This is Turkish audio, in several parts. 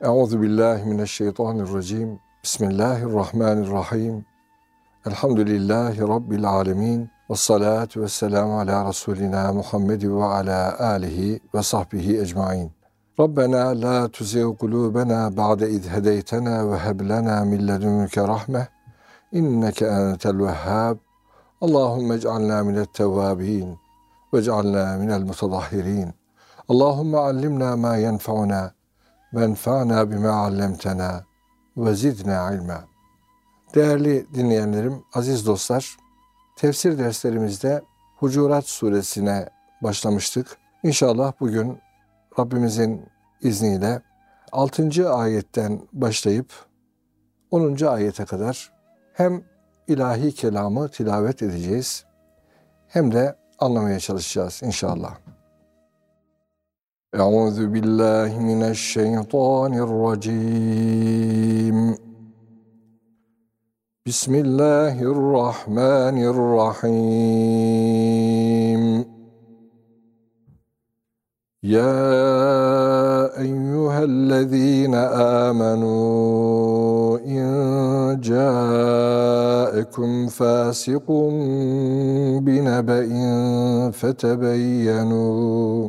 Euzu billahi mineşşeytanirracim. Bismillahirrahmanirrahim. Elhamdülillahi rabbil alamin. Ves salatu vesselamu ala rasulina Muhammed ve ala alihi ve sahbihi ecmaîn. Rabbena la tuzigh kulubena ba'de iz hedeytena ve heb lena min ledunke rahme. İnneke entel vehhab. Allahumme ec'alna minet tevvabin ve ec'alna minel mutatahhirin. Allahumme allimna ma yenfa'una Bima allemtena ve zidna ilma. Değerli dinleyenlerim, aziz dostlar, tefsir derslerimizde Hucurat suresine başlamıştık. İnşallah bugün Rabbimizin izniyle 6. ayetten başlayıp 10. ayete kadar hem ilahi kelamı tilavet edeceğiz hem de anlamaya çalışacağız inşallah. أعوذ بالله من الشيطان الرجيم. بسم الله الرحمن الرحيم. يا أيها الذين آمنوا إن جاءكم فاسق بنبأ فتبينوا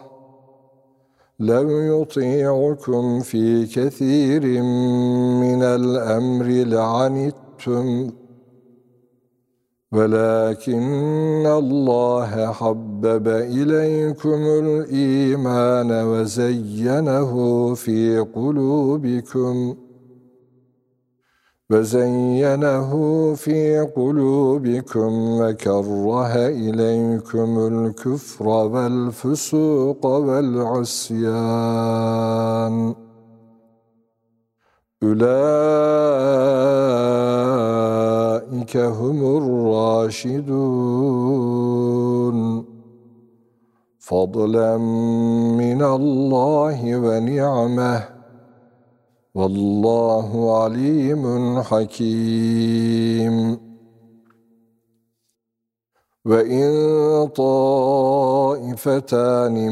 لو يطيعكم في كثير من الامر لعنتم ولكن الله حبب اليكم الايمان وزينه في قلوبكم وزينه في قلوبكم وكره إليكم الكفر والفسوق والعصيان أولئك هم الراشدون فضلا من الله ونعمه والله عليم حكيم. وإن طائفتان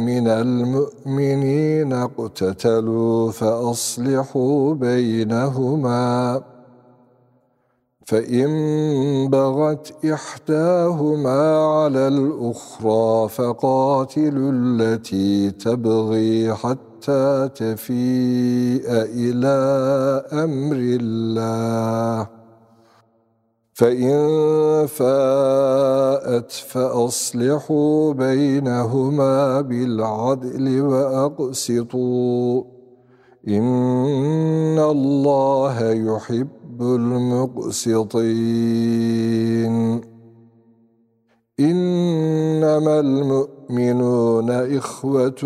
من المؤمنين اقتتلوا فأصلحوا بينهما فإن بغت إحداهما على الأخرى فقاتلوا التي تبغي حتى حتى تفيء إلى أمر الله. فإن فاءت فأصلحوا بينهما بالعدل وأقسطوا. إن الله يحب المقسطين. إنما المؤمنين المؤمنون إخوة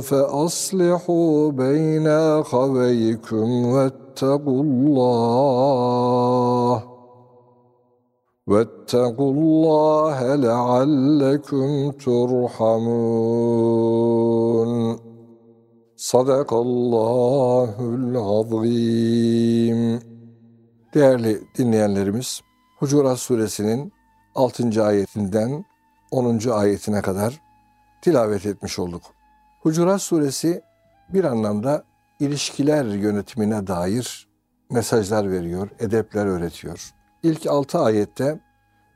فأصلحوا بين أخويكم واتقوا الله واتقوا الله لعلكم ترحمون صدق الله العظيم Değerli dinleyenlerimiz, Hucurat Suresinin 6. ayetinden 10. ayetine kadar tilavet etmiş olduk. Hucurat suresi bir anlamda ilişkiler yönetimine dair mesajlar veriyor, edepler öğretiyor. İlk 6 ayette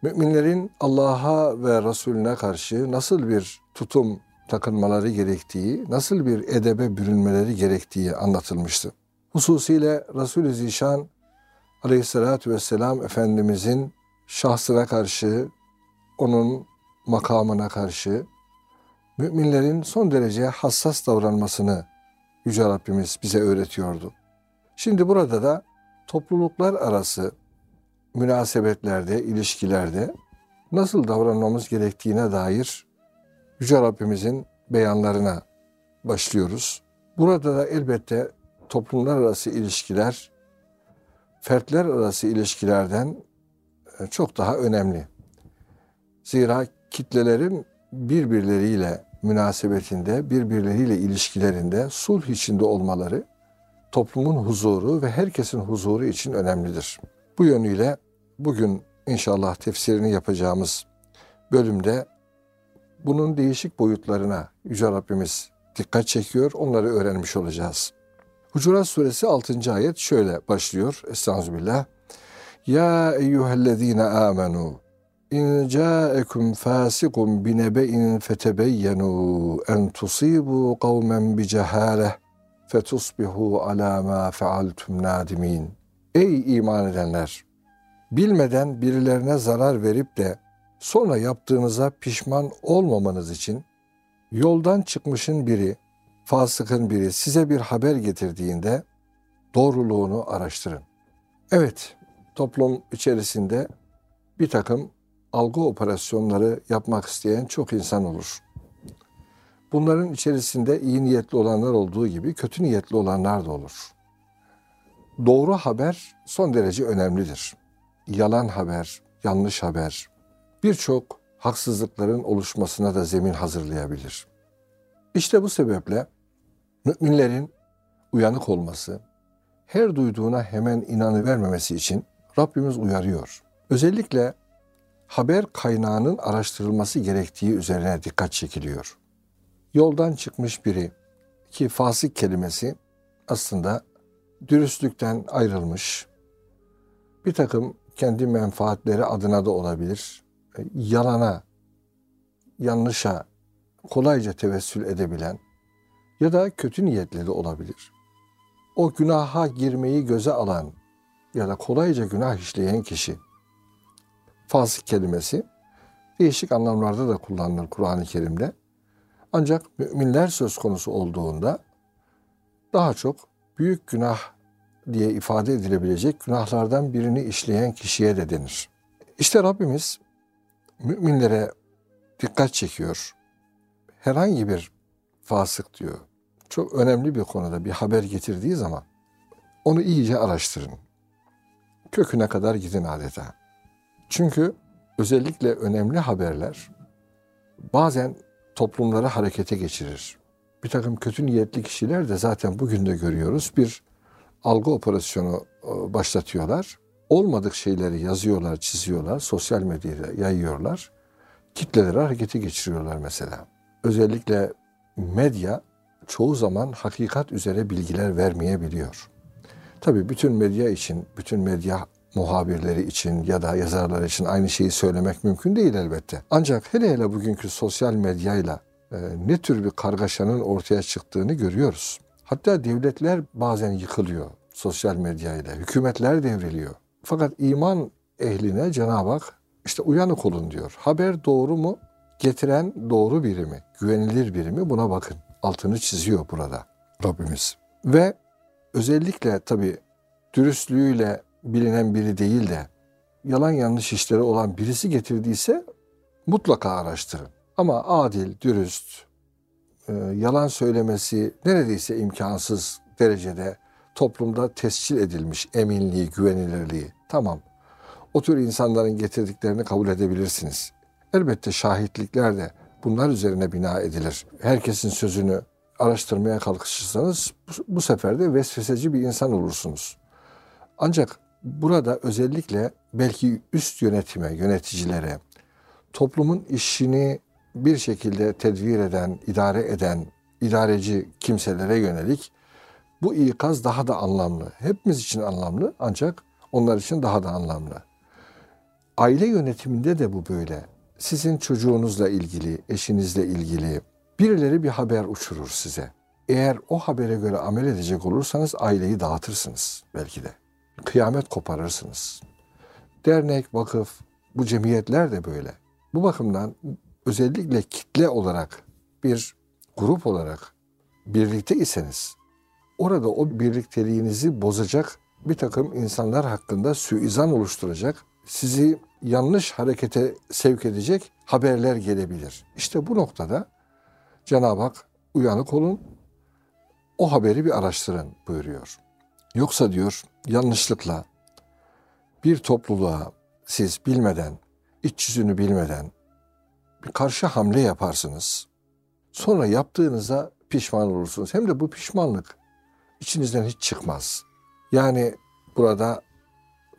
müminlerin Allah'a ve Resulüne karşı nasıl bir tutum takınmaları gerektiği, nasıl bir edebe bürünmeleri gerektiği anlatılmıştı. Hususiyle Resul-i Zişan aleyhissalatü vesselam Efendimizin şahsına karşı, onun makamına karşı müminlerin son derece hassas davranmasını Yüce Rabbimiz bize öğretiyordu. Şimdi burada da topluluklar arası münasebetlerde, ilişkilerde nasıl davranmamız gerektiğine dair Yüce Rabbimizin beyanlarına başlıyoruz. Burada da elbette toplumlar arası ilişkiler fertler arası ilişkilerden e, çok daha önemli. Zira kitlelerin birbirleriyle münasebetinde, birbirleriyle ilişkilerinde sulh içinde olmaları toplumun huzuru ve herkesin huzuru için önemlidir. Bu yönüyle bugün inşallah tefsirini yapacağımız bölümde bunun değişik boyutlarına Yüce Rabbimiz dikkat çekiyor. Onları öğrenmiş olacağız. Hucurat suresi 6. ayet şöyle başlıyor. Estağfirullah. Ya eyyühellezine amenu İn ca'ekum fasikum binebe'in fetebeyyenu en tusibu kavmen bi cehaleh fetusbihu ala ma fealtum nadimin. Ey iman edenler! Bilmeden birilerine zarar verip de sonra yaptığınıza pişman olmamanız için yoldan çıkmışın biri, fasıkın biri size bir haber getirdiğinde doğruluğunu araştırın. Evet, toplum içerisinde bir takım algı operasyonları yapmak isteyen çok insan olur. Bunların içerisinde iyi niyetli olanlar olduğu gibi kötü niyetli olanlar da olur. Doğru haber son derece önemlidir. Yalan haber, yanlış haber birçok haksızlıkların oluşmasına da zemin hazırlayabilir. İşte bu sebeple müminlerin uyanık olması, her duyduğuna hemen inanı vermemesi için Rabbimiz uyarıyor. Özellikle haber kaynağının araştırılması gerektiği üzerine dikkat çekiliyor. Yoldan çıkmış biri ki fasık kelimesi aslında dürüstlükten ayrılmış, bir takım kendi menfaatleri adına da olabilir, yalana, yanlışa kolayca tevessül edebilen ya da kötü niyetli de olabilir. O günaha girmeyi göze alan ya da kolayca günah işleyen kişi fasık kelimesi değişik anlamlarda da kullanılır Kur'an-ı Kerim'de. Ancak müminler söz konusu olduğunda daha çok büyük günah diye ifade edilebilecek günahlardan birini işleyen kişiye de denir. İşte Rabbimiz müminlere dikkat çekiyor. Herhangi bir fasık diyor. Çok önemli bir konuda bir haber getirdiği zaman onu iyice araştırın. Köküne kadar gidin adeta. Çünkü özellikle önemli haberler bazen toplumları harekete geçirir. Bir takım kötü niyetli kişiler de zaten bugün de görüyoruz bir algı operasyonu e, başlatıyorlar. Olmadık şeyleri yazıyorlar, çiziyorlar, sosyal medyada yayıyorlar. Kitleleri harekete geçiriyorlar mesela. Özellikle medya çoğu zaman hakikat üzere bilgiler vermeyebiliyor. Tabii bütün medya için, bütün medya muhabirleri için ya da yazarlar için aynı şeyi söylemek mümkün değil elbette. Ancak hele hele bugünkü sosyal medyayla e, ne tür bir kargaşanın ortaya çıktığını görüyoruz. Hatta devletler bazen yıkılıyor sosyal medyayla. Hükümetler devriliyor. Fakat iman ehline Cenab-ı Hak işte uyanık olun diyor. Haber doğru mu? Getiren doğru biri mi? Güvenilir biri mi? Buna bakın. Altını çiziyor burada Rabbimiz. Ve özellikle tabii dürüstlüğüyle bilinen biri değil de yalan yanlış işleri olan birisi getirdiyse mutlaka araştırın. Ama adil, dürüst, e, yalan söylemesi neredeyse imkansız derecede toplumda tescil edilmiş eminliği, güvenilirliği. Tamam. O tür insanların getirdiklerini kabul edebilirsiniz. Elbette şahitlikler de bunlar üzerine bina edilir. Herkesin sözünü araştırmaya kalkışırsanız bu, bu sefer de vesveseci bir insan olursunuz. Ancak burada özellikle belki üst yönetime, yöneticilere, toplumun işini bir şekilde tedbir eden, idare eden, idareci kimselere yönelik bu ikaz daha da anlamlı. Hepimiz için anlamlı ancak onlar için daha da anlamlı. Aile yönetiminde de bu böyle. Sizin çocuğunuzla ilgili, eşinizle ilgili birileri bir haber uçurur size. Eğer o habere göre amel edecek olursanız aileyi dağıtırsınız belki de. Kıyamet koparırsınız. Dernek, vakıf, bu cemiyetler de böyle. Bu bakımdan özellikle kitle olarak bir grup olarak birlikte iseniz orada o birlikteliğinizi bozacak bir takım insanlar hakkında suizan oluşturacak, sizi yanlış harekete sevk edecek haberler gelebilir. İşte bu noktada Cenab-ı Hak uyanık olun, o haberi bir araştırın buyuruyor. Yoksa diyor yanlışlıkla, bir topluluğa siz bilmeden, iç yüzünü bilmeden bir karşı hamle yaparsınız. Sonra yaptığınızda pişman olursunuz. Hem de bu pişmanlık içinizden hiç çıkmaz. Yani burada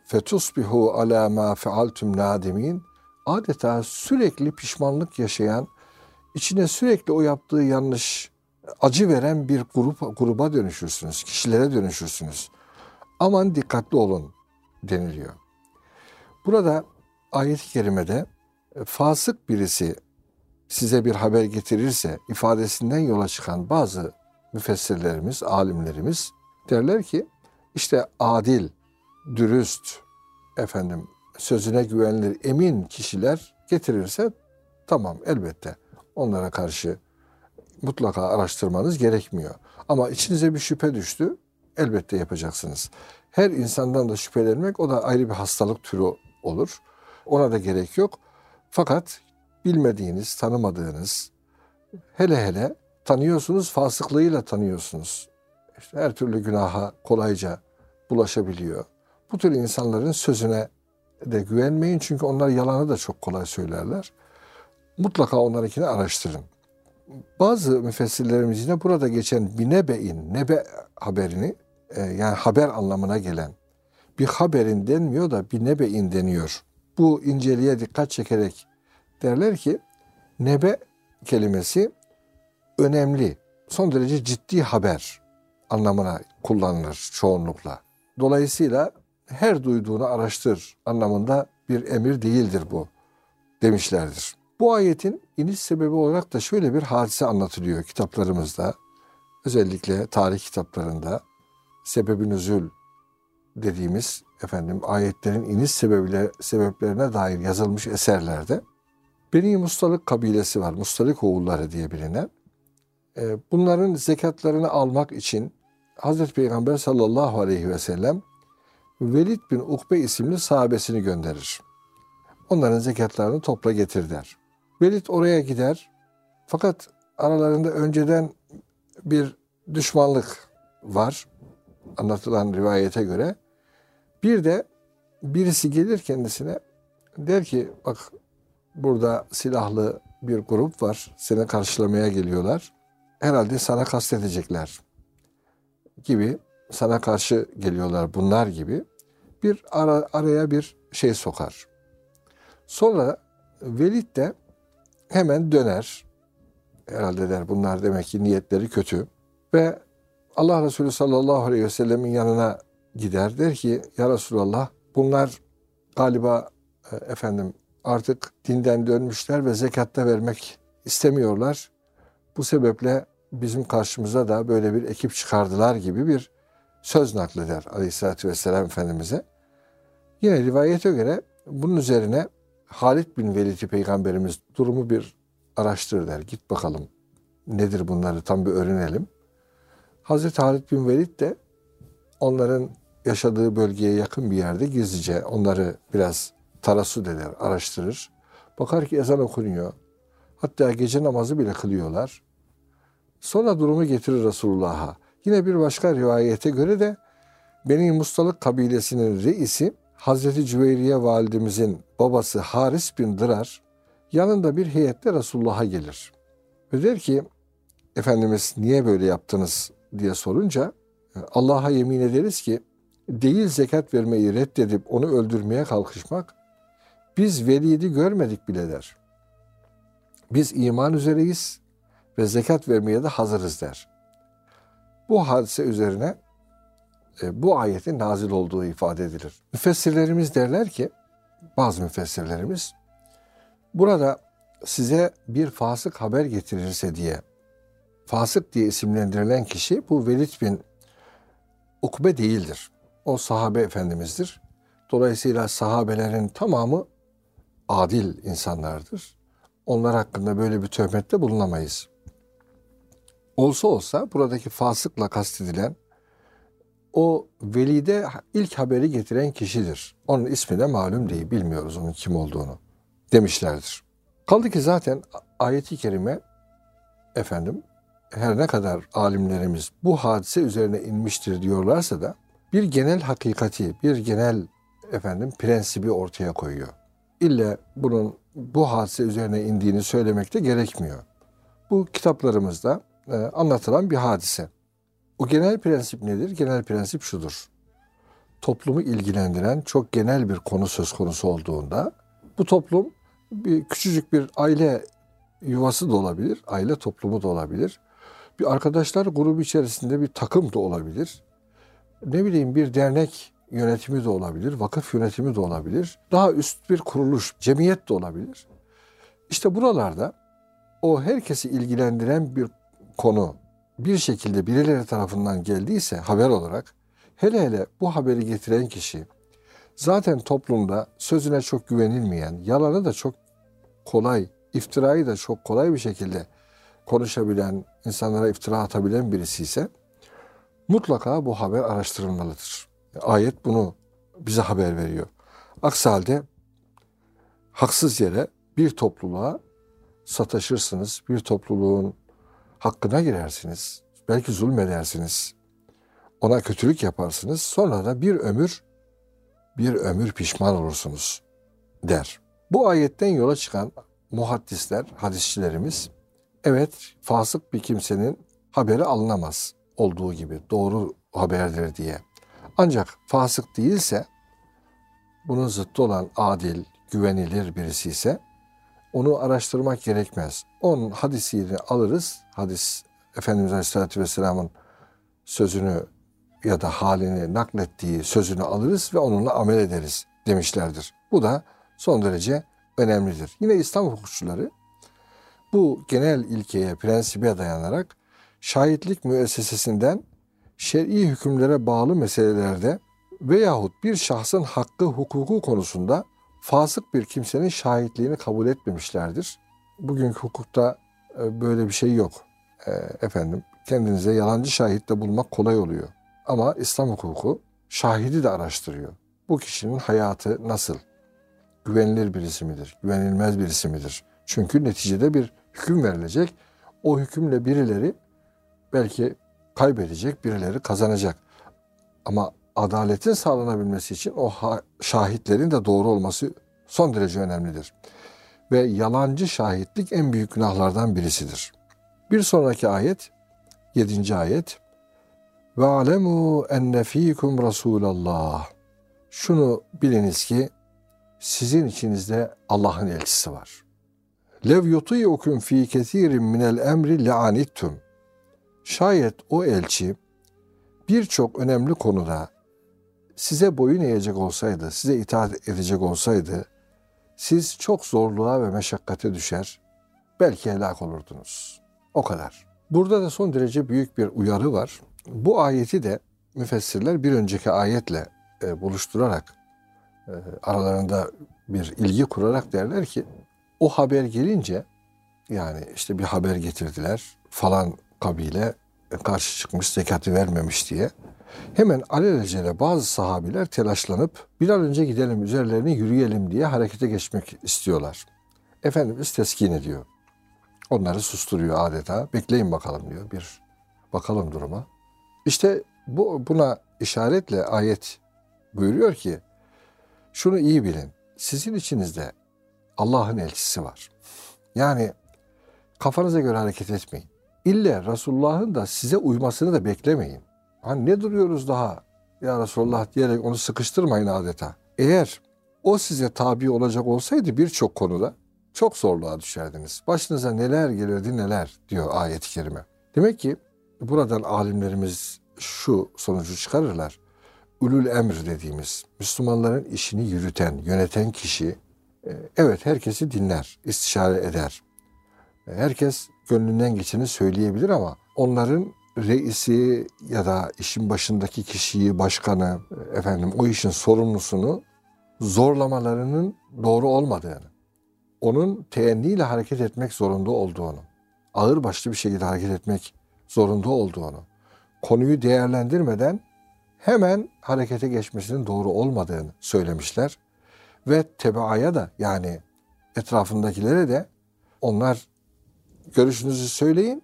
fetusbihu ala ma fealtum nadimin adeta sürekli pişmanlık yaşayan, içine sürekli o yaptığı yanlış acı veren bir grup gruba dönüşürsünüz, kişilere dönüşürsünüz. Aman dikkatli olun deniliyor. Burada ayet-i kerimede e, fasık birisi size bir haber getirirse ifadesinden yola çıkan bazı müfessirlerimiz, alimlerimiz derler ki işte adil, dürüst, efendim sözüne güvenilir, emin kişiler getirirse tamam elbette onlara karşı mutlaka araştırmanız gerekmiyor. Ama içinize bir şüphe düştü, elbette yapacaksınız. Her insandan da şüphelenmek o da ayrı bir hastalık türü olur. Ona da gerek yok. Fakat bilmediğiniz, tanımadığınız, hele hele tanıyorsunuz, fasıklığıyla tanıyorsunuz. İşte her türlü günaha kolayca bulaşabiliyor. Bu tür insanların sözüne de güvenmeyin çünkü onlar yalanı da çok kolay söylerler. Mutlaka onlarınkini araştırın. Bazı müfessirlerimiz yine burada geçen binebe'in, nebe haberini e, yani haber anlamına gelen bir haberin denmiyor da bir nebe'in deniyor. Bu inceliğe dikkat çekerek derler ki nebe kelimesi önemli, son derece ciddi haber anlamına kullanılır çoğunlukla. Dolayısıyla her duyduğunu araştır anlamında bir emir değildir bu demişlerdir. Bu ayetin iniş sebebi olarak da şöyle bir hadise anlatılıyor kitaplarımızda. Özellikle tarih kitaplarında sebebi nüzül dediğimiz efendim ayetlerin iniş sebebiyle, sebeplerine dair yazılmış eserlerde Beni Mustalık kabilesi var. Mustalık oğulları diye bilinen. Ee, bunların zekatlarını almak için Hazreti Peygamber sallallahu aleyhi ve sellem Velid bin Ukbe isimli sahabesini gönderir. Onların zekatlarını topla getir der. Velid oraya gider. Fakat aralarında önceden bir düşmanlık var anlatılan rivayete göre. Bir de birisi gelir kendisine der ki bak burada silahlı bir grup var seni karşılamaya geliyorlar. Herhalde sana kastedecekler gibi sana karşı geliyorlar bunlar gibi bir ara, araya bir şey sokar. Sonra Velid de hemen döner. Herhalde der bunlar demek ki niyetleri kötü. Ve Allah Resulü sallallahu aleyhi ve sellemin yanına gider. Der ki ya Resulallah bunlar galiba e, efendim artık dinden dönmüşler ve zekatta vermek istemiyorlar. Bu sebeple bizim karşımıza da böyle bir ekip çıkardılar gibi bir söz nakleder Aleyhisselatü Vesselam Efendimiz'e. Yine rivayete göre bunun üzerine Halid bin Velid'i peygamberimiz durumu bir araştır der. Git bakalım nedir bunları tam bir öğrenelim. Hazreti Halid bin Velid de onların yaşadığı bölgeye yakın bir yerde gizlice onları biraz tarasu eder, araştırır. Bakar ki ezan okunuyor. Hatta gece namazı bile kılıyorlar. Sonra durumu getirir Resulullah'a. Yine bir başka rivayete göre de Beni Mustalık kabilesinin reisi Hazreti Cüveyriye validemizin babası Haris bin Dırar yanında bir heyette Resulullah'a gelir. Ve der ki Efendimiz niye böyle yaptınız diye sorunca Allah'a yemin ederiz ki değil zekat vermeyi reddedip onu öldürmeye kalkışmak biz velidi görmedik bile der. Biz iman üzereyiz ve zekat vermeye de hazırız der. Bu hadise üzerine e, bu ayetin nazil olduğu ifade edilir. Müfessirlerimiz derler ki, bazı müfessirlerimiz, burada size bir fasık haber getirirse diye, fasık diye isimlendirilen kişi bu Velid bin Ukbe değildir. O sahabe efendimizdir. Dolayısıyla sahabelerin tamamı adil insanlardır. Onlar hakkında böyle bir töhmette bulunamayız. Olsa olsa buradaki fasıkla kastedilen o velide ilk haberi getiren kişidir. Onun ismi de malum değil, bilmiyoruz onun kim olduğunu demişlerdir. Kaldı ki zaten ayeti kerime efendim her ne kadar alimlerimiz bu hadise üzerine inmiştir diyorlarsa da bir genel hakikati, bir genel efendim prensibi ortaya koyuyor. İlle bunun bu hadise üzerine indiğini söylemek de gerekmiyor. Bu kitaplarımızda e, anlatılan bir hadise. O genel prensip nedir? Genel prensip şudur. Toplumu ilgilendiren çok genel bir konu söz konusu olduğunda bu toplum bir küçücük bir aile yuvası da olabilir, aile toplumu da olabilir. Bir arkadaşlar grubu içerisinde bir takım da olabilir. Ne bileyim bir dernek yönetimi de olabilir, vakıf yönetimi de olabilir. Daha üst bir kuruluş, cemiyet de olabilir. İşte buralarda o herkesi ilgilendiren bir konu bir şekilde birileri tarafından geldiyse haber olarak hele hele bu haberi getiren kişi zaten toplumda sözüne çok güvenilmeyen, yalanı da çok kolay, iftirayı da çok kolay bir şekilde konuşabilen, insanlara iftira atabilen birisi ise mutlaka bu haber araştırılmalıdır. Ayet bunu bize haber veriyor. Aksi halde haksız yere bir topluluğa sataşırsınız, bir topluluğun hakkına girersiniz. Belki zulmedersiniz. Ona kötülük yaparsınız. Sonra da bir ömür bir ömür pişman olursunuz der. Bu ayetten yola çıkan muhaddisler, hadisçilerimiz evet fasık bir kimsenin haberi alınamaz olduğu gibi doğru haberdir diye. Ancak fasık değilse bunun zıttı olan adil, güvenilir birisi ise onu araştırmak gerekmez. Onun hadisini alırız. Hadis Efendimiz Aleyhisselatü Vesselam'ın sözünü ya da halini naklettiği sözünü alırız ve onunla amel ederiz demişlerdir. Bu da son derece önemlidir. Yine İslam hukukçuları bu genel ilkeye, prensibe dayanarak şahitlik müessesesinden şer'i hükümlere bağlı meselelerde veyahut bir şahsın hakkı hukuku konusunda fasık bir kimsenin şahitliğini kabul etmemişlerdir. Bugünkü hukukta e, böyle bir şey yok. E, efendim kendinize yalancı şahitte bulmak kolay oluyor. Ama İslam hukuku şahidi de araştırıyor. Bu kişinin hayatı nasıl? Güvenilir birisi midir? Güvenilmez birisi midir? Çünkü neticede bir hüküm verilecek. O hükümle birileri belki kaybedecek, birileri kazanacak. Ama adaletin sağlanabilmesi için o şahitlerin de doğru olması son derece önemlidir. Ve yalancı şahitlik en büyük günahlardan birisidir. Bir sonraki ayet, yedinci ayet. Ve alemu enne fikum Resulallah. Şunu biliniz ki sizin içinizde Allah'ın elçisi var. Lev yutiyukum fi kesirin minel emri le'anittum. Şayet o elçi birçok önemli konuda size boyun eğecek olsaydı, size itaat edecek olsaydı, siz çok zorluğa ve meşakkate düşer, belki helak olurdunuz. O kadar. Burada da son derece büyük bir uyarı var. Bu ayeti de müfessirler bir önceki ayetle e, buluşturarak, e, aralarında bir ilgi kurarak derler ki, o haber gelince, yani işte bir haber getirdiler, falan kabile karşı çıkmış, zekatı vermemiş diye. Hemen alelacele bazı sahabiler telaşlanıp bir an önce gidelim üzerlerine yürüyelim diye harekete geçmek istiyorlar. Efendimiz teskin ediyor. Onları susturuyor adeta. Bekleyin bakalım diyor. Bir bakalım duruma. İşte bu buna işaretle ayet buyuruyor ki şunu iyi bilin. Sizin içinizde Allah'ın elçisi var. Yani kafanıza göre hareket etmeyin. İlle Resulullah'ın da size uymasını da beklemeyin. Hani ne duruyoruz daha ya Resulullah diyerek onu sıkıştırmayın adeta. Eğer o size tabi olacak olsaydı birçok konuda çok zorluğa düşerdiniz. Başınıza neler gelirdi neler diyor ayet-i kerime. Demek ki buradan alimlerimiz şu sonucu çıkarırlar. Ülül emr dediğimiz Müslümanların işini yürüten, yöneten kişi e, evet herkesi dinler, istişare eder. Herkes gönlünden geçeni söyleyebilir ama onların reisi ya da işin başındaki kişiyi, başkanı, efendim o işin sorumlusunu zorlamalarının doğru olmadığını, onun teenniyle hareket etmek zorunda olduğunu, ağır başlı bir şekilde hareket etmek zorunda olduğunu, konuyu değerlendirmeden hemen harekete geçmesinin doğru olmadığını söylemişler. Ve tebaaya da yani etrafındakilere de onlar görüşünüzü söyleyin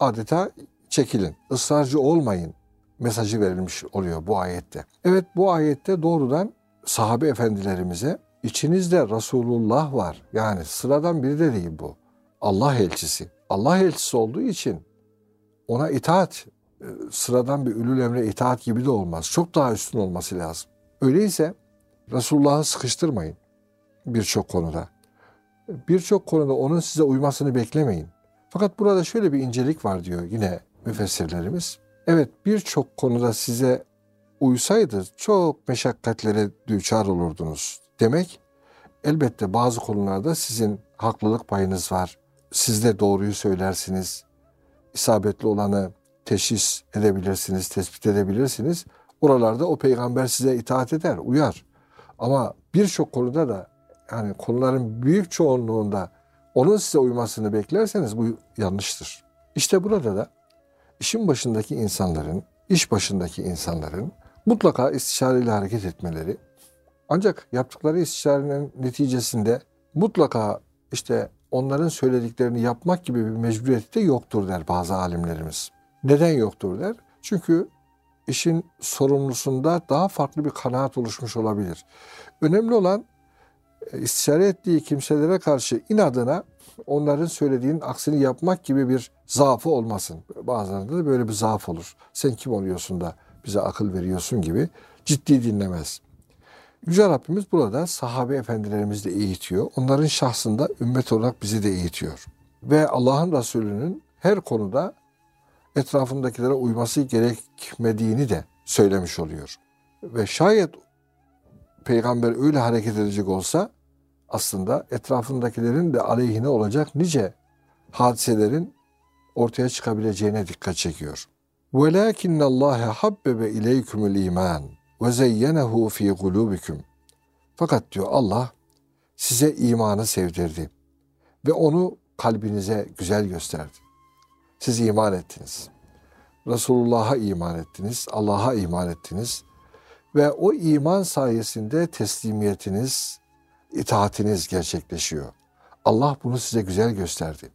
adeta çekilin, ısrarcı olmayın mesajı verilmiş oluyor bu ayette. Evet bu ayette doğrudan sahabe efendilerimize içinizde Resulullah var. Yani sıradan biri de değil bu. Allah elçisi. Allah elçisi olduğu için ona itaat e, sıradan bir ülül emre itaat gibi de olmaz. Çok daha üstün olması lazım. Öyleyse Resulullah'ı sıkıştırmayın birçok konuda. Birçok konuda onun size uymasını beklemeyin. Fakat burada şöyle bir incelik var diyor yine müfessirlerimiz. Evet birçok konuda size uysaydı çok meşakkatlere düçar olurdunuz. Demek elbette bazı konularda sizin haklılık payınız var. Siz de doğruyu söylersiniz. İsabetli olanı teşhis edebilirsiniz, tespit edebilirsiniz. Oralarda o peygamber size itaat eder, uyar. Ama birçok konuda da yani konuların büyük çoğunluğunda onun size uymasını beklerseniz bu yanlıştır. İşte burada da işin başındaki insanların, iş başındaki insanların mutlaka istişareyle hareket etmeleri ancak yaptıkları istişarenin neticesinde mutlaka işte onların söylediklerini yapmak gibi bir mecburiyeti de yoktur der bazı alimlerimiz. Neden yoktur der? Çünkü işin sorumlusunda daha farklı bir kanaat oluşmuş olabilir. Önemli olan e, istişare ettiği kimselere karşı inadına onların söylediğinin aksini yapmak gibi bir zaafı olmasın. Bazen de böyle bir zaaf olur. Sen kim oluyorsun da bize akıl veriyorsun gibi ciddi dinlemez. Yüce Rabbimiz burada sahabe efendilerimizi de eğitiyor. Onların şahsında ümmet olarak bizi de eğitiyor. Ve Allah'ın Resulü'nün her konuda etrafındakilere uyması gerekmediğini de söylemiş oluyor. Ve şayet peygamber öyle hareket edecek olsa aslında etrafındakilerin de aleyhine olacak nice hadiselerin ortaya çıkabileceğine dikkat çekiyor. وَلَاكِنَّ اللّٰهَ حَبَّبَ اِلَيْكُمُ الْا۪يمَانِ وَزَيَّنَهُ ف۪ي قُلُوبِكُمْ Fakat diyor Allah size imanı sevdirdi ve onu kalbinize güzel gösterdi. Siz iman ettiniz. Resulullah'a iman ettiniz, Allah'a iman ettiniz ve o iman sayesinde teslimiyetiniz, itaatiniz gerçekleşiyor. Allah bunu size güzel gösterdi.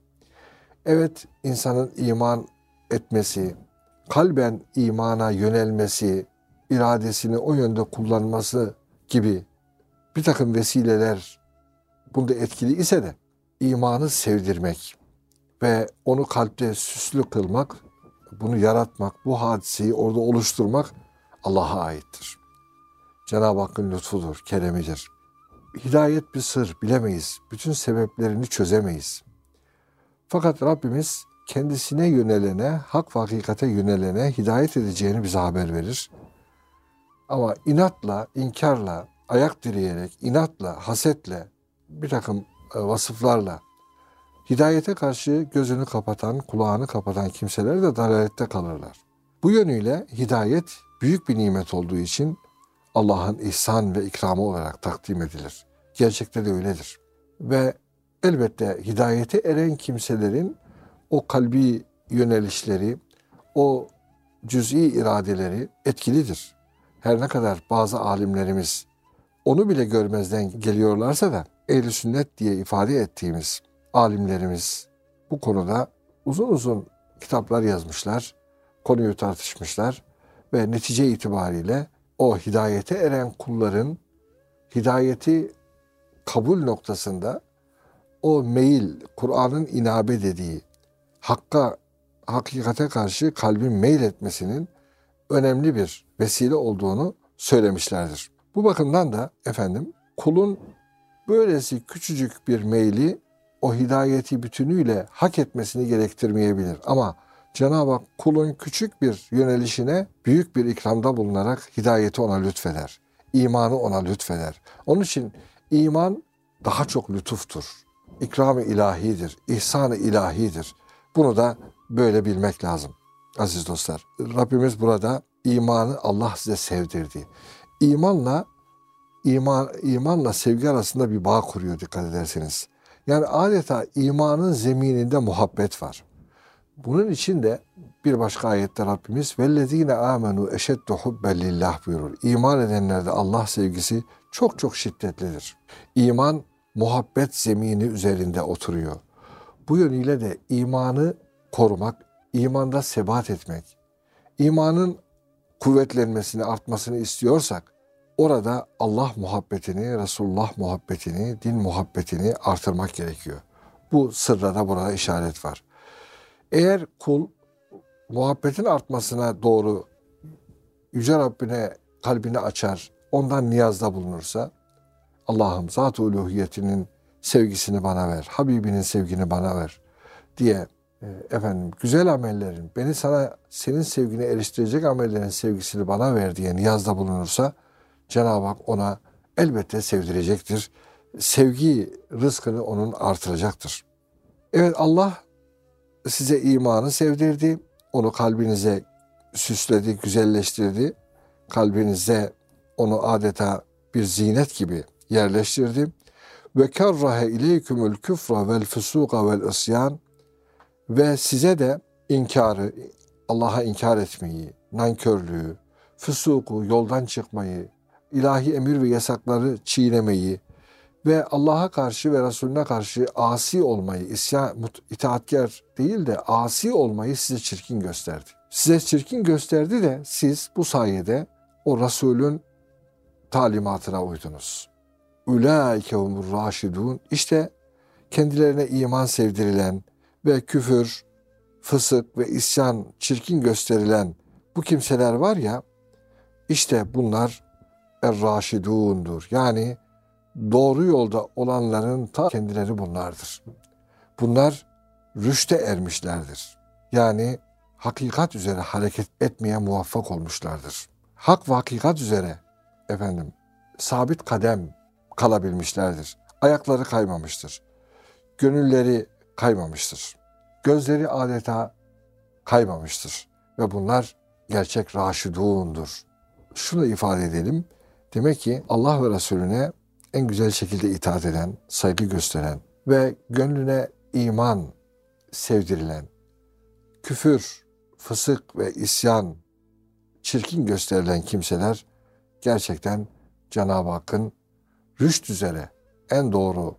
Evet, insanın iman etmesi, kalben imana yönelmesi, iradesini o yönde kullanması gibi bir takım vesileler bunda etkili ise de imanı sevdirmek ve onu kalpte süslü kılmak, bunu yaratmak, bu hadiseyi orada oluşturmak Allah'a aittir. Cenab-ı Hakk'ın lütfudur, keremidir. Hidayet bir sır, bilemeyiz. Bütün sebeplerini çözemeyiz. Fakat Rabbimiz kendisine yönelene, hak ve hakikate yönelene hidayet edeceğini bize haber verir. Ama inatla, inkarla, ayak direyerek, inatla, hasetle, bir takım e, vasıflarla hidayete karşı gözünü kapatan, kulağını kapatan kimseler de dalalette kalırlar. Bu yönüyle hidayet büyük bir nimet olduğu için Allah'ın ihsan ve ikramı olarak takdim edilir. Gerçekte de öyledir. Ve elbette hidayete eren kimselerin o kalbi yönelişleri, o cüz'i iradeleri etkilidir. Her ne kadar bazı alimlerimiz onu bile görmezden geliyorlarsa da ehl sünnet diye ifade ettiğimiz alimlerimiz bu konuda uzun uzun kitaplar yazmışlar, konuyu tartışmışlar ve netice itibariyle o hidayete eren kulların hidayeti kabul noktasında o meyil, Kur'an'ın inabe dediği hakka, hakikate karşı kalbin meyil etmesinin önemli bir vesile olduğunu söylemişlerdir. Bu bakımdan da efendim kulun böylesi küçücük bir meyli o hidayeti bütünüyle hak etmesini gerektirmeyebilir. Ama Cenab-ı Hak kulun küçük bir yönelişine büyük bir ikramda bulunarak hidayeti ona lütfeder. İmanı ona lütfeder. Onun için iman daha çok lütuftur. İkram-ı ilahidir, ihsan-ı ilahidir. Bunu da böyle bilmek lazım aziz dostlar. Rabbimiz burada imanı Allah size sevdirdi. İmanla iman imanla sevgi arasında bir bağ kuruyor dikkat ederseniz. Yani adeta imanın zemininde muhabbet var. Bunun için de bir başka ayette Rabbimiz vellezine amenu eşeddu hubben lillah buyurur. İman edenlerde Allah sevgisi çok çok şiddetlidir. İman muhabbet zemini üzerinde oturuyor. Bu yönüyle de imanı korumak, imanda sebat etmek, imanın kuvvetlenmesini, artmasını istiyorsak orada Allah muhabbetini, Resulullah muhabbetini, din muhabbetini artırmak gerekiyor. Bu sırra da burada işaret var. Eğer kul muhabbetin artmasına doğru Yüce Rabbine kalbini açar, ondan niyazda bulunursa, Allah'ım zat-ı uluhiyetinin sevgisini bana ver, Habibinin sevgini bana ver diye e, efendim güzel amellerin, beni sana senin sevgine eriştirecek amellerin sevgisini bana ver diye niyazda bulunursa Cenab-ı Hak ona elbette sevdirecektir. Sevgi rızkını onun artıracaktır. Evet Allah size imanı sevdirdi. Onu kalbinize süsledi, güzelleştirdi. Kalbinize onu adeta bir zinet gibi yerleştirdi. Ve kerrahe ileykümül küfra vel fusuka vel isyan ve size de inkarı, Allah'a inkar etmeyi, nankörlüğü, füsuku, yoldan çıkmayı, ilahi emir ve yasakları çiğnemeyi ve Allah'a karşı ve Resulüne karşı asi olmayı, isyan, itaatkar değil de asi olmayı size çirkin gösterdi. Size çirkin gösterdi de siz bu sayede o Resulün talimatına uydunuz. Ulaike humur raşidun. İşte kendilerine iman sevdirilen ve küfür, fısık ve isyan çirkin gösterilen bu kimseler var ya, işte bunlar er-raşidundur. Yani doğru yolda olanların ta kendileri bunlardır. Bunlar rüşte ermişlerdir. Yani hakikat üzere hareket etmeye muvaffak olmuşlardır. Hak ve hakikat üzere efendim sabit kadem kalabilmişlerdir. Ayakları kaymamıştır. Gönülleri kaymamıştır. Gözleri adeta kaymamıştır. Ve bunlar gerçek raşidundur. Şunu ifade edelim. Demek ki Allah ve Resulüne en güzel şekilde itaat eden, saygı gösteren ve gönlüne iman sevdirilen, küfür, fısık ve isyan, çirkin gösterilen kimseler gerçekten Cenab-ı Hakk'ın rüşt üzere, en doğru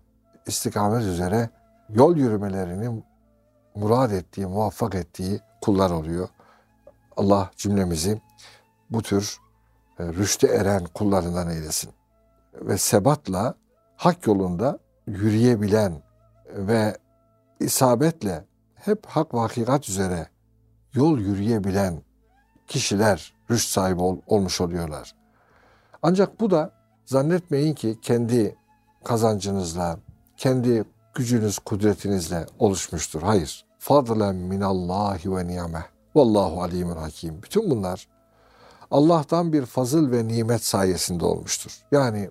istikamet üzere yol yürümelerini murad ettiği, muvaffak ettiği kullar oluyor. Allah cümlemizi bu tür e, rüşte eren kullarından eylesin. Ve sebatla hak yolunda yürüyebilen ve isabetle hep hak ve hakikat üzere yol yürüyebilen kişiler rüşt sahibi ol, olmuş oluyorlar. Ancak bu da zannetmeyin ki kendi kazancınızla, kendi gücünüz, kudretinizle oluşmuştur. Hayır. Fadlen minallahi ve niyameh. Vallahu alimun hakim. Bütün bunlar Allah'tan bir fazıl ve nimet sayesinde olmuştur. Yani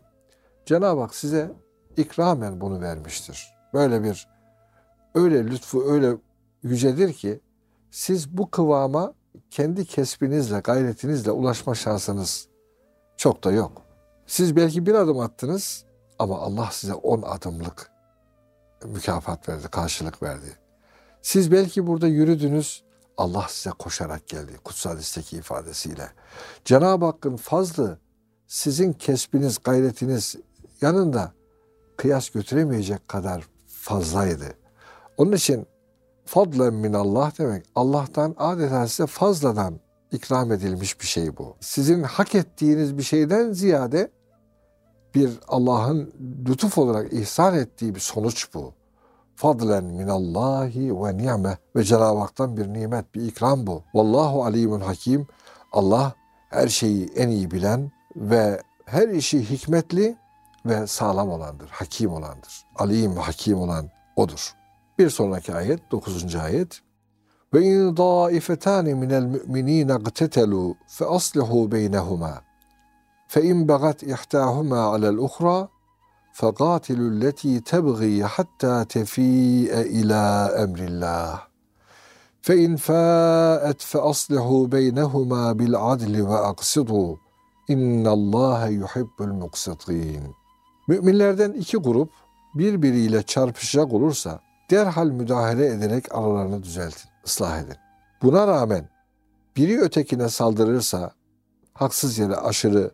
Cenab-ı Hak size ikramen bunu vermiştir. Böyle bir öyle lütfu öyle yücedir ki siz bu kıvama kendi kesbinizle, gayretinizle ulaşma şansınız çok da yok. Siz belki bir adım attınız ama Allah size on adımlık mükafat verdi, karşılık verdi. Siz belki burada yürüdünüz, Allah size koşarak geldi kutsal hadisteki ifadesiyle. Cenab-ı Hakk'ın fazlı sizin kesbiniz, gayretiniz yanında kıyas götüremeyecek kadar fazlaydı. Onun için fadlen min Allah demek Allah'tan adeta size fazladan ikram edilmiş bir şey bu. Sizin hak ettiğiniz bir şeyden ziyade bir Allah'ın lütuf olarak ihsan ettiği bir sonuç bu. Fadlen minallahi ve ni'me ve Cenab-ı Hak'tan bir nimet, bir ikram bu. Vallahu alimun hakim. Allah her şeyi en iyi bilen ve her işi hikmetli ve sağlam olandır, hakim olandır. Alim, hakim olan odur. Bir sonraki ayet, 9. ayet. Ve in daifetani minel mu'minine gtetelu fe aslihu beynehuma. Fe in bagat ihtahuma alel uhra فَقَاتِلُوا الَّتِي تَبْغِي حَتَّى تَفِيءَ إِلَى أَمْرِ اللّٰهِ فَاِنْ فَاءَتْ فَأَصْلِحُوا بَيْنَهُمَا بِالْعَدْلِ وَاَقْسِطُوا اِنَّ اللّٰهَ يُحِبُّ الْمُقْسِطِينَ Müminlerden iki grup birbiriyle çarpışacak olursa derhal müdahale ederek aralarını düzeltin, ıslah edin. Buna rağmen biri ötekine saldırırsa, haksız yere aşırı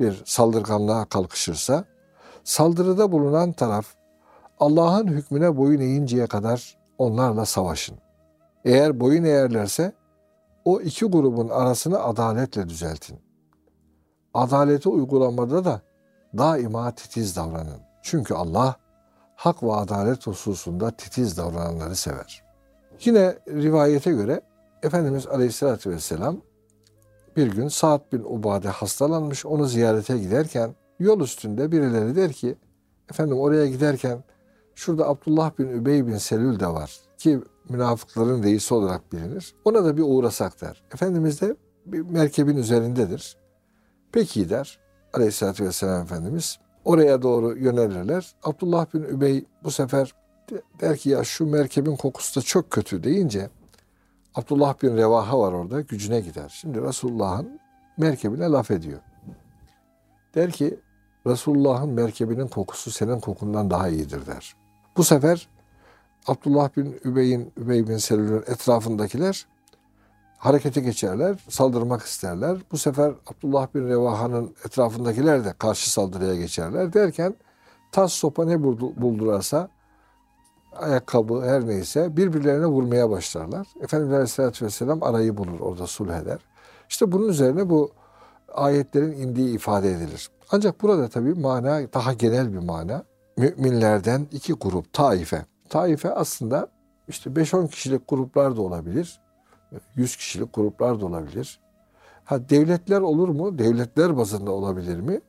bir saldırganlığa kalkışırsa, saldırıda bulunan taraf Allah'ın hükmüne boyun eğinceye kadar onlarla savaşın. Eğer boyun eğerlerse o iki grubun arasını adaletle düzeltin. adaleti uygulamada da daima titiz davranın. Çünkü Allah hak ve adalet hususunda titiz davrananları sever. Yine rivayete göre Efendimiz Aleyhisselatü Vesselam bir gün Sa'd bin Ubade hastalanmış. Onu ziyarete giderken yol üstünde birileri der ki efendim oraya giderken şurada Abdullah bin Übey bin Selül de var ki münafıkların reisi olarak bilinir. Ona da bir uğrasak der. Efendimiz de bir merkebin üzerindedir. Peki der Aleyhisselatü Vesselam Efendimiz. Oraya doğru yönelirler. Abdullah bin Übey bu sefer der ki ya şu merkebin kokusu da çok kötü deyince Abdullah bin Revaha var orada gücüne gider. Şimdi Resulullah'ın merkebine laf ediyor. Der ki Resulullah'ın merkebinin kokusu senin kokundan daha iyidir der. Bu sefer Abdullah bin Übey'in, Übey bin Selül'ün etrafındakiler harekete geçerler, saldırmak isterler. Bu sefer Abdullah bin Revaha'nın etrafındakiler de karşı saldırıya geçerler derken tas sopa ne buldurarsa ayakkabı her neyse birbirlerine vurmaya başlarlar. Efendimiz Aleyhisselatü Vesselam arayı bulur orada sulh eder. İşte bunun üzerine bu ayetlerin indiği ifade edilir. Ancak burada tabii mana daha genel bir mana. Müminlerden iki grup taife. Taife aslında işte 5-10 kişilik gruplar da olabilir. 100 kişilik gruplar da olabilir. Ha devletler olur mu? Devletler bazında olabilir mi?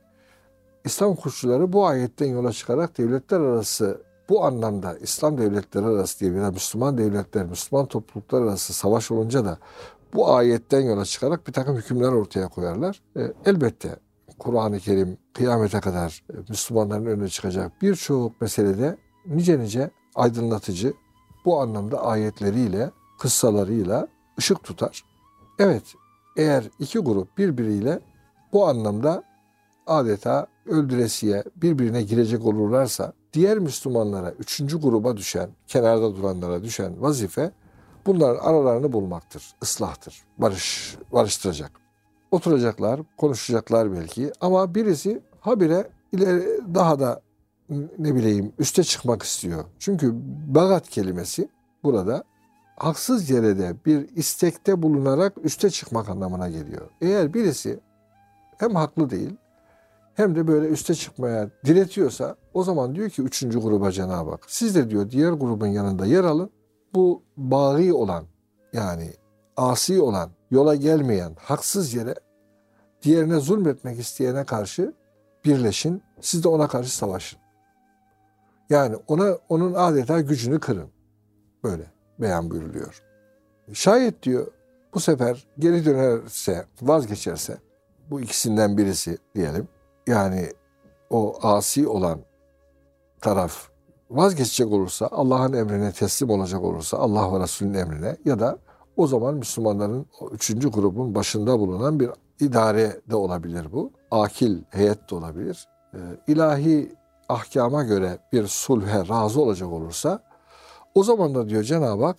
İslam kuşçuları bu ayetten yola çıkarak devletler arası bu anlamda İslam devletleri arası diye ya Müslüman devletler, Müslüman topluluklar arası savaş olunca da bu ayetten yola çıkarak bir takım hükümler ortaya koyarlar. E, elbette Kur'an-ı Kerim kıyamete kadar e, Müslümanların önüne çıkacak birçok meselede nice nice aydınlatıcı bu anlamda ayetleriyle, kıssalarıyla ışık tutar. Evet, eğer iki grup birbiriyle bu anlamda adeta öldüresiye birbirine girecek olurlarsa diğer Müslümanlara, üçüncü gruba düşen, kenarda duranlara düşen vazife bunların aralarını bulmaktır, ıslahtır, barış, barıştıracak. Oturacaklar, konuşacaklar belki ama birisi habire ileri daha da ne bileyim üste çıkmak istiyor. Çünkü bagat kelimesi burada haksız yere de bir istekte bulunarak üste çıkmak anlamına geliyor. Eğer birisi hem haklı değil hem de böyle üste çıkmaya diretiyorsa o zaman diyor ki üçüncü gruba Cenab-ı Hak siz de diyor diğer grubun yanında yer alın. Bu bağı olan yani asi olan, yola gelmeyen, haksız yere diğerine zulmetmek isteyene karşı birleşin. Siz de ona karşı savaşın. Yani ona onun adeta gücünü kırın. Böyle beyan buyuruluyor. Şayet diyor bu sefer geri dönerse, vazgeçerse bu ikisinden birisi diyelim. Yani o asi olan taraf vazgeçecek olursa, Allah'ın emrine teslim olacak olursa, Allah ve Resulünün emrine ya da o zaman Müslümanların o üçüncü grubun başında bulunan bir idare de olabilir bu. Akil heyet de olabilir. Ee, ilahi ahkama göre bir sulhe razı olacak olursa o zaman da diyor Cenab-ı Hak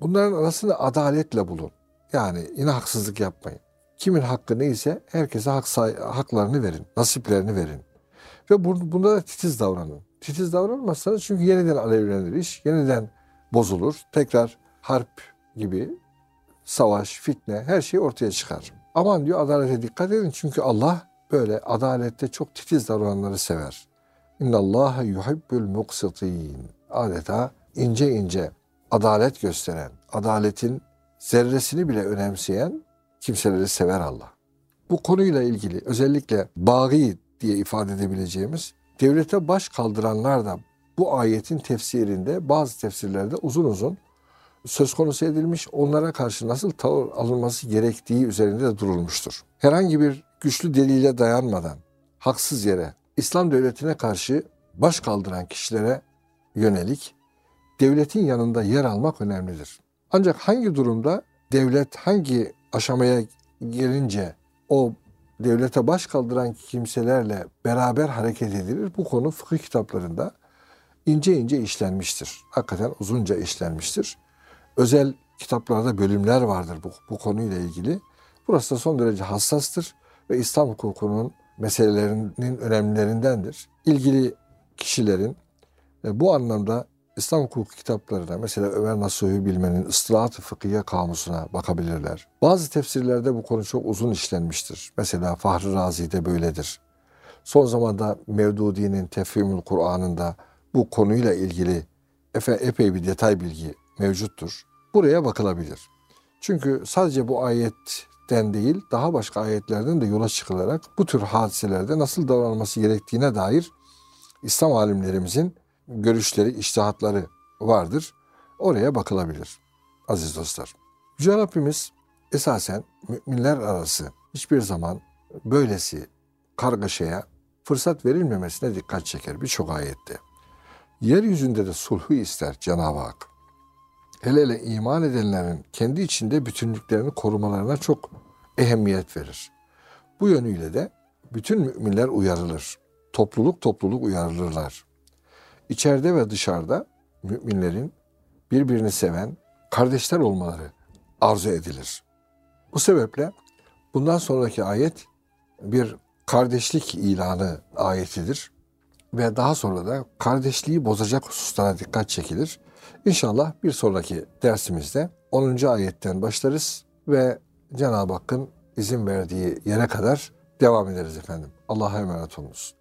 bunların arasında adaletle bulun. Yani yine haksızlık yapmayın. Kimin hakkı neyse herkese hak haklarını verin, nasiplerini verin. Ve bunda da titiz davranın. Titiz davranmazsanız çünkü yeniden alevlenir iş, yeniden bozulur. Tekrar harp gibi savaş, fitne her şey ortaya çıkar. Aman diyor adalete dikkat edin çünkü Allah böyle adalette çok titiz davrananları sever. İnna Allah yuhibbul muqsitin. Adeta ince ince adalet gösteren, adaletin zerresini bile önemseyen kimseleri sever Allah. Bu konuyla ilgili özellikle bagi diye ifade edebileceğimiz devlete baş kaldıranlar da bu ayetin tefsirinde bazı tefsirlerde uzun uzun söz konusu edilmiş, onlara karşı nasıl tavır alınması gerektiği üzerinde de durulmuştur. Herhangi bir güçlü delile dayanmadan haksız yere İslam devletine karşı baş kaldıran kişilere yönelik devletin yanında yer almak önemlidir. Ancak hangi durumda devlet hangi aşamaya gelince o devlete baş kaldıran kimselerle beraber hareket edilir. Bu konu fıkıh kitaplarında ince ince işlenmiştir. Hakikaten uzunca işlenmiştir. Özel kitaplarda bölümler vardır bu, bu konuyla ilgili. Burası da son derece hassastır ve İslam hukukunun meselelerinin önemlilerindendir. İlgili kişilerin bu anlamda İslam hukuku kitaplarına mesela Ömer Nasuhi Bilmen'in Istilahat-ı Fıkhiye kamusuna bakabilirler. Bazı tefsirlerde bu konu çok uzun işlenmiştir. Mesela Fahri Razi'de böyledir. Son zamanda Mevdudi'nin Tefhimül Kur'an'ında bu konuyla ilgili efe, epey bir detay bilgi mevcuttur. Buraya bakılabilir. Çünkü sadece bu ayetten değil daha başka ayetlerden de yola çıkılarak bu tür hadiselerde nasıl davranılması gerektiğine dair İslam alimlerimizin görüşleri, iştihatları vardır. Oraya bakılabilir aziz dostlar. Yüce Rabbimiz esasen müminler arası hiçbir zaman böylesi kargaşaya fırsat verilmemesine dikkat çeker birçok ayette. Yeryüzünde de sulhu ister Cenab-ı Hak. Hele hele iman edenlerin kendi içinde bütünlüklerini korumalarına çok ehemmiyet verir. Bu yönüyle de bütün müminler uyarılır. Topluluk topluluk uyarılırlar. İçeride ve dışarıda müminlerin birbirini seven kardeşler olmaları arzu edilir. Bu sebeple bundan sonraki ayet bir kardeşlik ilanı ayetidir ve daha sonra da kardeşliği bozacak hususlara dikkat çekilir. İnşallah bir sonraki dersimizde 10. ayetten başlarız ve Cenab-ı Hakk'ın izin verdiği yere kadar devam ederiz efendim. Allah'a emanet olunuz.